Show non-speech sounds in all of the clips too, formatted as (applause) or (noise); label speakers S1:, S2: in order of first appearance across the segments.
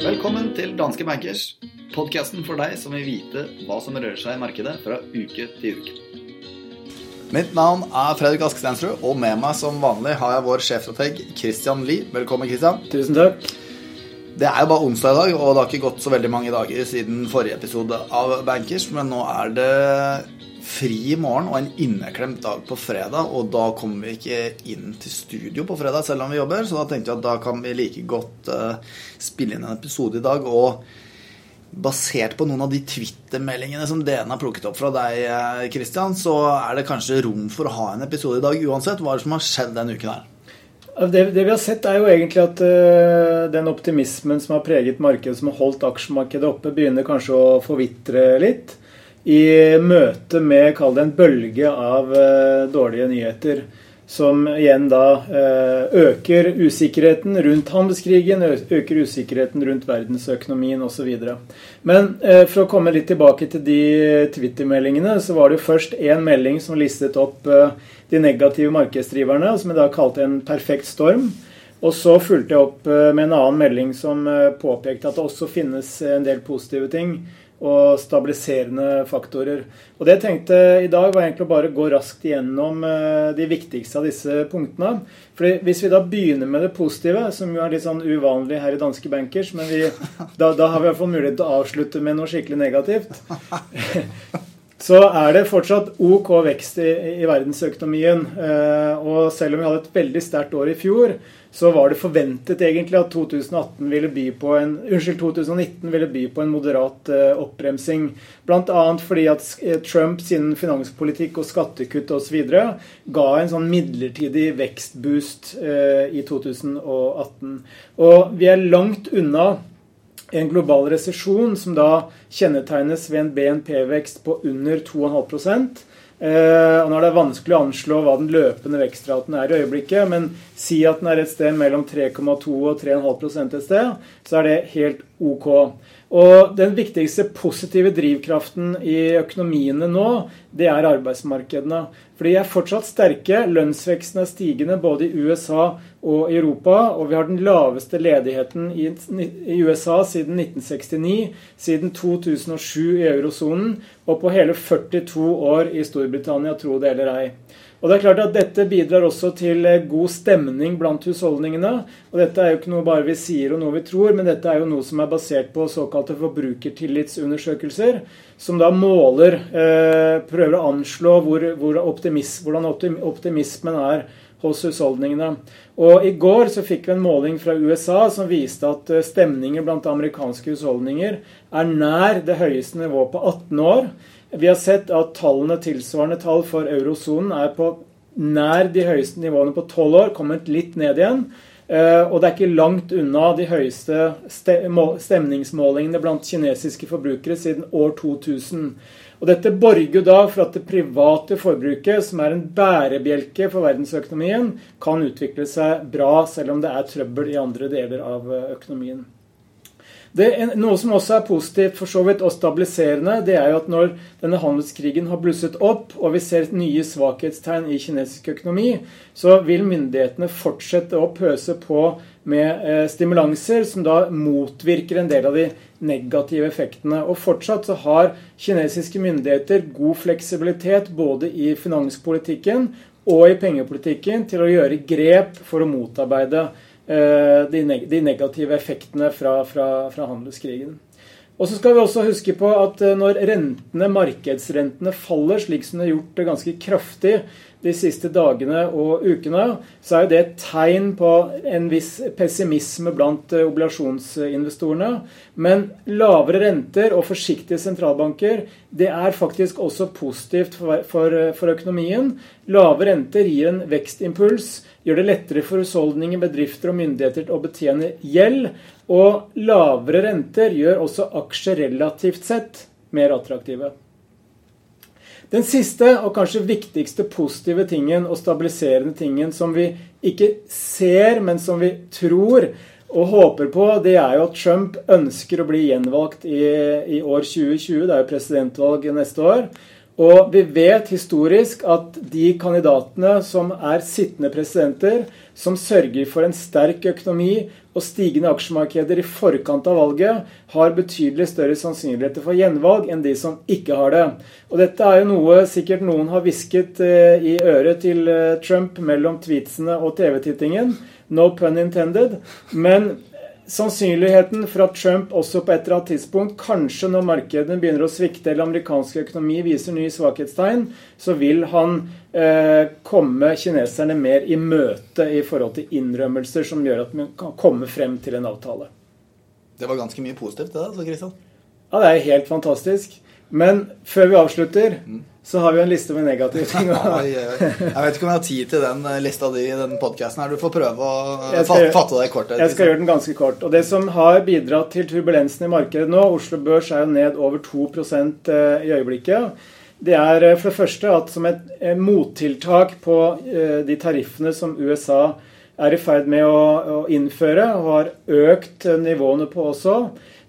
S1: Velkommen til Danske Bankers, podkasten for deg som vil vite hva som rører seg i markedet fra uke til uke. Mitt navn er Fredrik Ask Stensrud, og med meg som vanlig har jeg vår sjefstrateg Christian Lie. Velkommen, Christian.
S2: Tusen takk.
S1: Det er jo bare onsdag i dag, og det har ikke gått så veldig mange dager siden forrige episode av Bankers, men nå er det fri i morgen og en inneklemt dag på fredag, og da kommer vi ikke inn til studio på fredag selv om vi jobber, så da tenkte jeg at da kan vi like godt uh, spille inn en episode i dag. og Basert på noen av de Twitter-meldingene som DN har plukket opp fra deg, Kristian, så er det kanskje rom for å ha en episode i dag uansett. Hva er det som har skjedd denne uken her?
S2: Det, det, vi har sett, er jo egentlig at uh, den optimismen som har preget markedet, som har holdt aksjemarkedet oppe, begynner kanskje å forvitre litt. I møte med, kall det en bølge av uh, dårlige nyheter. Som igjen da uh, øker usikkerheten rundt handelskrigen, øker usikkerheten rundt verdensøkonomien osv. Men for å komme litt tilbake til de Twitter-meldingene, så var det jo først én melding som listet opp de negative markedsdriverne, som jeg da kalte en perfekt storm. Og så fulgte jeg opp med en annen melding som påpekte at det også finnes en del positive ting og stabiliserende faktorer. Og Det jeg tenkte i dag, var egentlig å bare gå raskt igjennom de viktigste av disse punktene. Fordi Hvis vi da begynner med det positive, som jo er litt sånn uvanlig her i Danske Bankers, men vi, da, da, har vi i hvert fall mulighet til å avslutte med noe skikkelig negativt, (laughs) så er det fortsatt OK vekst i, i verdensøkonomien. og selv om vi hadde et veldig sterkt år i fjor, så var det forventet egentlig at 2018 ville by på en, unnskyld, 2019 ville by på en moderat uh, oppbremsing. Bl.a. fordi at Trump sin finanspolitikk og skattekutt osv. ga en sånn midlertidig vekstboost uh, i 2018. Og vi er langt unna en global resesjon som da kjennetegnes ved en BNP-vekst på under 2,5 Eh, nå er det vanskelig å anslå hva den løpende vekstraten er i øyeblikket, men si at den er et sted mellom 3,2 og 3,5 et sted, så er det helt ok. Og den viktigste positive drivkraften i økonomiene nå, det er arbeidsmarkedene. For de er fortsatt sterke. Lønnsveksten er stigende både i USA og Europa. Og vi har den laveste ledigheten i, USA siden 1969, siden 2007 i eurosonen, og på hele 42 år i Storbritannia, tro det eller ei. Og det er klart at Dette bidrar også til eh, god stemning blant husholdningene. Og Dette er jo ikke noe bare vi sier og noe vi tror, men dette er jo noe som er basert på såkalte forbrukertillitsundersøkelser, som da måler, eh, prøver å anslå hvor, hvor optimis, hvordan optimismen er hos husholdningene. Og I går så fikk vi en måling fra USA som viste at stemninger stemningen blant amerikanske husholdninger er nær det høyeste nivået på 18 år. Vi har sett at tallene tilsvarende tall for eurosonen er på nær de høyeste nivåene på tolv år, kommet litt ned igjen. Eh, og det er ikke langt unna de høyeste stemningsmålingene blant kinesiske forbrukere siden år 2000. Og Dette borger da for at det private forbruket, som er en bærebjelke for verdensøkonomien, kan utvikle seg bra, selv om det er trøbbel i andre deler av eh, økonomien. Det, noe som også er positivt for så vidt og stabiliserende, det er jo at når denne handelskrigen har blusset opp, og vi ser nye svakhetstegn i kinesisk økonomi, så vil myndighetene fortsette å pøse på med eh, stimulanser som da motvirker en del av de negative effektene. Og fortsatt så har kinesiske myndigheter god fleksibilitet både i finanspolitikken og i pengepolitikken til å gjøre grep for å motarbeide de, negative effektene fra, fra, fra handelskrigen. Og så skal vi også huske på at eh, når rentene, markedsrentene faller, slik som det har gjort det ganske kraftig de siste dagene og ukene, så er det et tegn på en viss pessimisme blant eh, obligasjonsinvestorene. Men lavere renter og forsiktige sentralbanker det er faktisk også positivt for, for, for økonomien. Lave renter gir en vekstimpuls gjør det lettere for husholdninger, bedrifter og myndigheter å betjene gjeld. Og lavere renter gjør også aksjer relativt sett mer attraktive. Den siste og kanskje viktigste positive tingen og stabiliserende tingen som vi ikke ser, men som vi tror og håper på, det er jo at Trump ønsker å bli gjenvalgt i, i år 2020. Det er jo presidentvalg neste år. Og vi vet historisk at de kandidatene som er sittende presidenter, som sørger for en sterk økonomi og stigende aksjemarkeder i forkant av valget, har betydelig større sannsynligheter for gjenvalg enn de som ikke har det. Og dette er jo noe sikkert noen har hvisket eh, i øret til eh, Trump mellom tweetsene og TV-tittingen. No pun intended. Men sannsynligheten for at Trump også på et eller annet tidspunkt, kanskje når markedene begynner å svikte eller amerikansk økonomi viser nye svakhetstegn, så vil han eh, komme kineserne mer i møte i forhold til innrømmelser som gjør at man kan komme frem til en avtale.
S1: Det var ganske mye positivt, det da, Kristian?
S2: Ja, det er helt fantastisk. Men før vi avslutter, mm så har vi en liste med negative ting. (laughs)
S1: jeg vet ikke om jeg har tid til den eh, lista di i den podkasten. Du får prøve å skal, fatte deg kort.
S2: Jeg skal gjøre den ganske kort. Og Det som har bidratt til turbulensen i markedet nå Oslo Børs er jo ned over 2 eh, i øyeblikket. Det er eh, for det første at som et mottiltak på de tariffene som USA er i ferd med å, innføre, og har økt nivåene på også,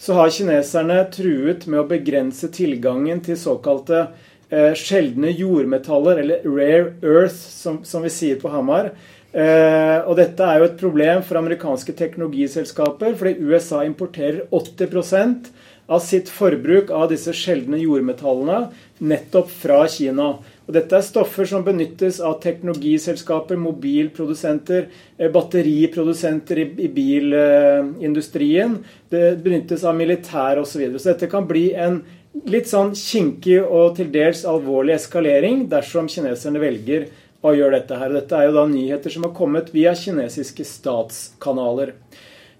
S2: så har kineserne truet med å begrense tilgangen til såkalte eh, sjeldne jordmetaller, eller rare earth, som, som vi sier på Hamar. Eh, og dette er jo et problem for amerikanske teknologiselskaper, fordi USA importerer 80% av sitt forbruk av disse sjeldne jordmetallene nettopp fra Kina. Og dette er stoffer som benyttes av teknologiselskaper, mobilprodusenter, eh, batteriprodusenter i, bilindustrien. Det benyttes av militær osv. Så, videre. så dette kan bli en litt sånn kinkig og til dels alvorlig eskalering dersom kineserne velger å gjøre dette her. Dette er jo da nyheter som har kommet via kinesiske statskanaler.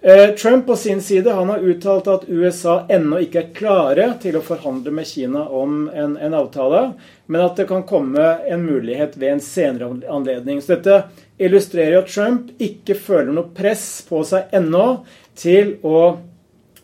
S2: Eh, Trump på sin side han har uttalt at USA ennå ikke er klare til å forhandle med Kina om en, en, avtale, men at det kan komme en mulighet ved en senere anledning. Så dette illustrerer at Trump ikke føler noe press på seg ennå til å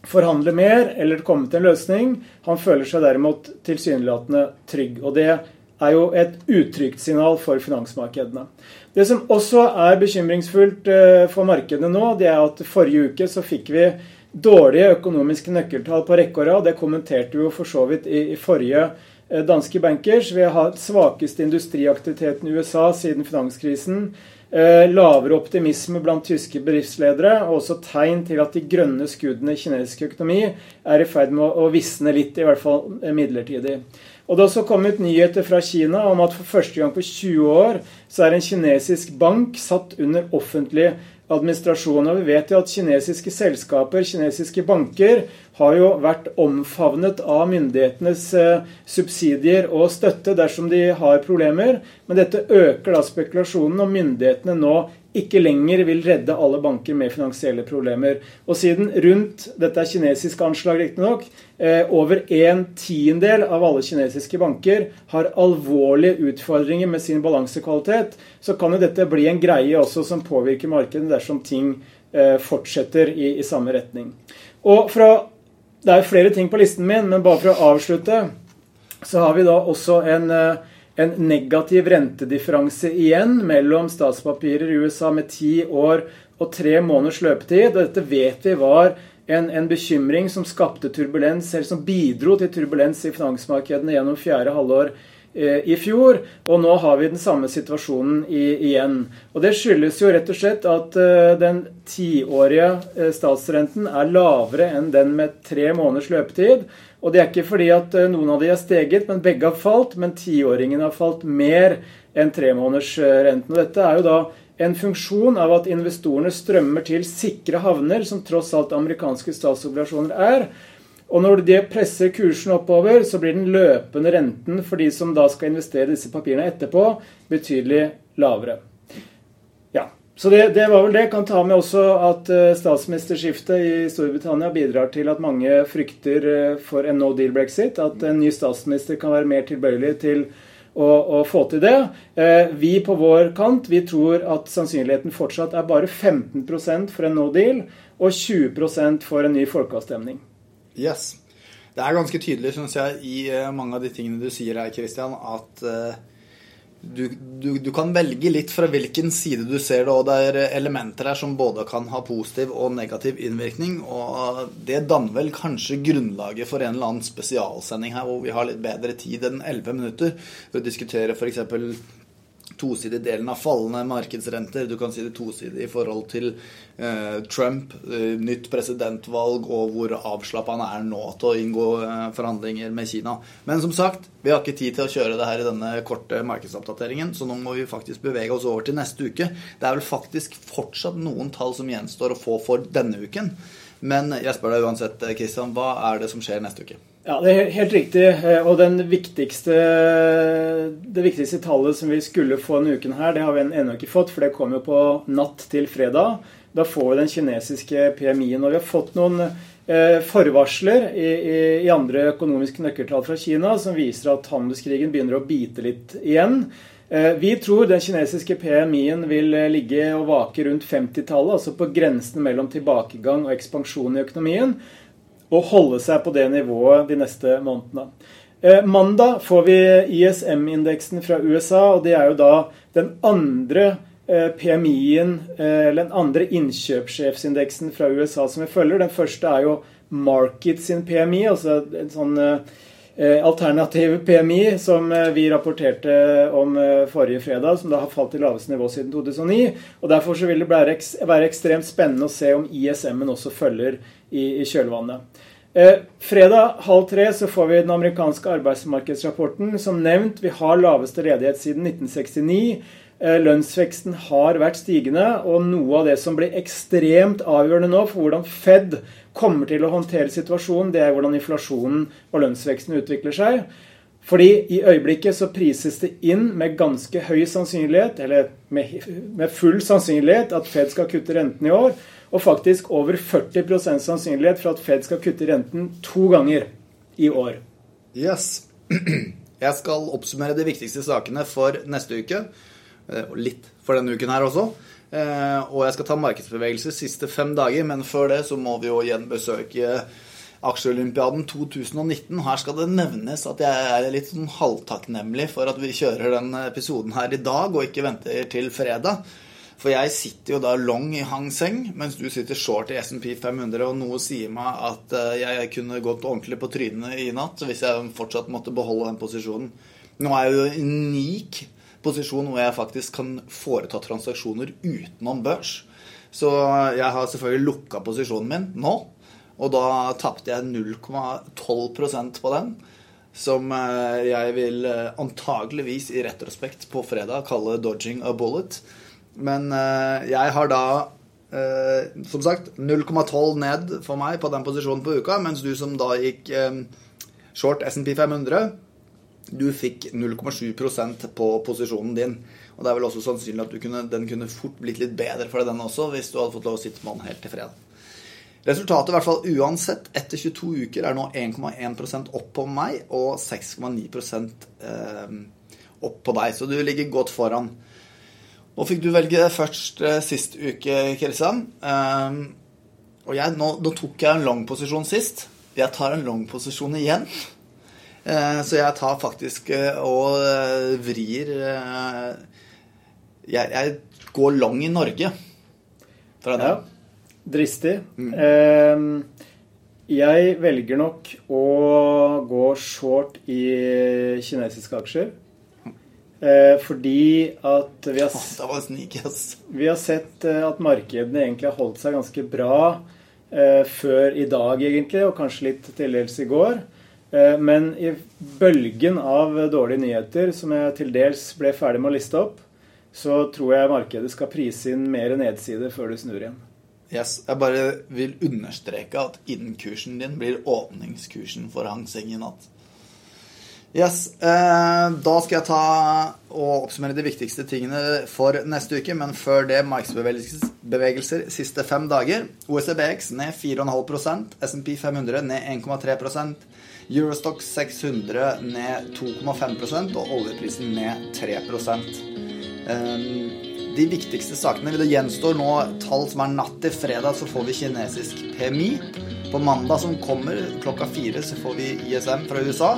S2: forhandle mer eller komme til en løsning. Han føler seg derimot tilsynelatende trygg. Og det er jo et utrygt signal for finansmarkedene. Det som også er bekymringsfullt eh, for markedene nå, det er at forrige uke så fikk vi dårlige økonomiske nøkkeltall på rekke og rad. Det kommenterte vi jo for så vidt i, i forrige eh, danske bankers. Vi har hatt svakeste industriaktiviteten i USA siden finanskrisen. Eh, lavere optimisme blant tyske bedriftsledere, og også tegn til at de grønne skuddene i kinesisk økonomi er i ferd med å visne litt, i hvert fall midlertidig. Og Det har også kommet nyheter fra Kina om at for første gang på 20 år så er en kinesisk bank satt under offentlig administrasjon. Og vi vet jo at kinesiske selskaper, kinesiske banker, har jo vært omfavnet av myndighetenes eh, subsidier og støtte dersom de har problemer. Men dette øker da spekulasjonen, om myndighetene nå ikke lenger vil redde alle banker med finansielle problemer. Og siden rundt dette er kinesiske anslag riktignok, eh, over en tiendedel av alle kinesiske banker har alvorlige utfordringer med sin balansekvalitet, så kan jo dette bli en greie også som påvirker markedet dersom ting eh, fortsetter i, i samme retning. Og fra det er flere ting på listen min, men bare for å avslutte, så har vi da også en, eh, en negativ rentedifferanse igjen mellom statspapirer i USA med ti år og tre måneders løpetid. Og dette vet vi var en, en, bekymring som skapte turbulens, eller som bidro til turbulens i finansmarkedene gjennom fjerde halvår Eh, i fjor, og nå har vi den samme situasjonen i, igjen. Og Det skyldes jo rett og slett at eh, den tiårige eh, statsrenten er lavere enn den med tre måneders løpetid. Og det er ikke fordi at uh, noen av de har steget, men begge har falt. Men tiåringen har falt mer enn tremånedersrenten. Og dette er jo da en funksjon av at investorene strømmer til sikre havner, som tross alt amerikanske statsobligasjoner er. Og når de presser kursen oppover, så blir den løpende renten for de som da skal investere disse papirene etterpå, betydelig lavere. Så det, det var vel det. Kan ta med også at uh, statsministerskiftet i Storbritannia bidrar til at mange frykter uh, for en no deal brexit. At en ny statsminister kan være mer tilbøyelig til å, å få til det. Uh, vi på vår kant vi tror at sannsynligheten fortsatt er bare 15% for en no deal og 20% for en ny folkeavstemning.
S1: Yes. Det er ganske tydelig, syns jeg, i eh, mange av de tingene du sier her, Christian, at du, du, du, kan velge litt fra hvilken side du ser det, og det er elementer her som både kan ha positiv og negativ innvirkning. Og det danner vel kanskje grunnlaget for en eller annen spesialsending her hvor vi har litt bedre tid enn 11 minutter for å diskutere f.eks tosidig delen av fallende markedsrenter. Du kan si det tosidig i forhold til eh, Trump, eh, nytt presidentvalg og hvor avslappa han er nå til å inngå eh, forhandlinger med Kina. Men som sagt, vi har ikke tid til å kjøre det her i denne korte markedsoppdateringen, så nå må vi faktisk bevege oss over til neste uke. Det er vel faktisk fortsatt noen tall som gjenstår å få for denne uken. Men jeg spør deg uansett, Kristian, hva er det som skjer neste uke?
S2: Ja, det er helt riktig. Eh, og viktigste, det viktigste tallet som vi skulle få denne uken her, det har vi ennå ikke fått, for det kom jo på natt til fredag. Da får vi den kinesiske PMI-en. Og vi har fått noen eh, forvarsler i, i, i, andre økonomiske nøkkeltall fra Kina som viser at handelskrigen begynner å bite litt igjen. Eh, vi tror den kinesiske PMI-en vil ligge og vake rundt 50-tallet, altså på grensen mellom tilbakegang og ekspansjon i økonomien og holde seg på det nivået de neste månedene. Eh, mandag får vi ISM-indeksen fra USA, og det er jo da den andre eh, PMI-en, eh, eller den andre innkjøpssjefsindeksen fra USA som vi følger. Den første er jo Market sin PMI, altså en sånn eh, alternativ PMI som eh, vi rapporterte om eh, forrige fredag, som da har falt til laveste nivå siden 2009. og Derfor vil det være ekstremt spennende å se om ISM-en også følger i, kjølvannet. Eh, fredag halv tre så får vi den amerikanske arbeidsmarkedsrapporten. Som nevnt, vi har laveste ledighet siden 1969. Eh, lønnsveksten har vært stigende, og noe av det som blir ekstremt avgjørende nå for hvordan Fed kommer til å håndtere situasjonen, det er hvordan inflasjonen og lønnsveksten utvikler seg. Fordi i øyeblikket så prises det inn med ganske høy sannsynlighet, eller med, med full sannsynlighet, at Fed skal kutte renten i år. Og faktisk over 40% sannsynlighet for at Fed skal kutte renten to ganger i år.
S1: Yes. (clears throat) Jeg skal oppsummere de viktigste sakene for neste uke. Eh, og litt for denne uken her også. Eh, og jeg skal ta markedsbevegelser siste fem dager, men før det så må vi jo igjen besøke Aksjeolympiaden 2019. Her skal det nevnes at jeg er litt sånn halvtakknemlig for at vi kjører den episoden her i dag, og ikke venter til fredag. For jeg sitter jo da long i Hang Seng, mens du sitter short i SMP 500, og noe sier meg at eh, jeg kunne gått ordentlig på trynet i natt hvis jeg fortsatt måtte beholde den posisjonen. Nå er jeg jo unik posisjon hvor jeg faktisk kan foreta transaksjoner utenom børs. Så jeg har selvfølgelig lukka posisjonen min nå, og da tapte jeg 0,12% på den. Som eh, jeg vil eh, antageligvis i retrospekt på fredag kalle 'dodging a bullet'. Men uh, jeg har da som sagt 0,12 ned for meg på den posisjonen på uka, mens du som da gikk short SMP 500, du fikk 0,7% på posisjonen din. Og det er vel også sannsynlig at kunne, den kunne fort blitt litt bedre for deg, den også, hvis du hadde fått lov å sitte med den helt til fredag. Resultatet i hvert fall uansett etter 22 uker er nå 1,1% opp på meg og 6,9% opp på deg. Så du ligger godt foran. Nå fikk du velge først eh, sist uke, Kristian. Um, og jeg, nå, nå, tok jeg en long posisjon sist. Jeg tar en long posisjon igjen. Uh, så jeg tar faktisk uh, og uh, vrir jeg, jeg, går lang i Norge.
S2: Fra det. Ja, dristig. Mm. Ehm, jeg velger nok å gå short i kinesiske aksjer. Eh, fordi at vi har, vi har, sett eh, at markedene egentlig har holdt seg ganske bra eh, før i dag, egentlig, og kanskje litt til dels i går. Eh, men i bølgen av dårlige nyheter, som jeg til dels ble ferdig med å liste opp, så tror jeg markedet skal prise inn mer nedside før det snur igjen.
S1: Yes, jeg bare vil understreke at innkursen din blir åpningskursen for Hang Seng i natt. Yes, eh, Da skal jeg ta og oppsummere de viktigste tingene for neste uke. Men før det markedsbevegelser siste fem dager. OECBX ned 4,5% SMP 500 ned 1,3 Eurostock 600 ned 2,5% og oljeprisen ned 3 eh, De viktigste sakene Det gjenstår nå tall som er natt til fredag, så får vi kinesisk PMI. På mandag som kommer klokka fire, så får vi ISM fra USA.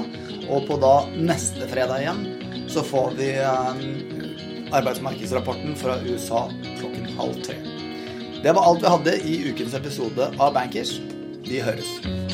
S1: Og på da neste fredag igjen så får vi um, arbeidsmarkedsrapporten fra USA klokken halv tre. Det var alt vi hadde i ukens episode av Bankers. Vi høres.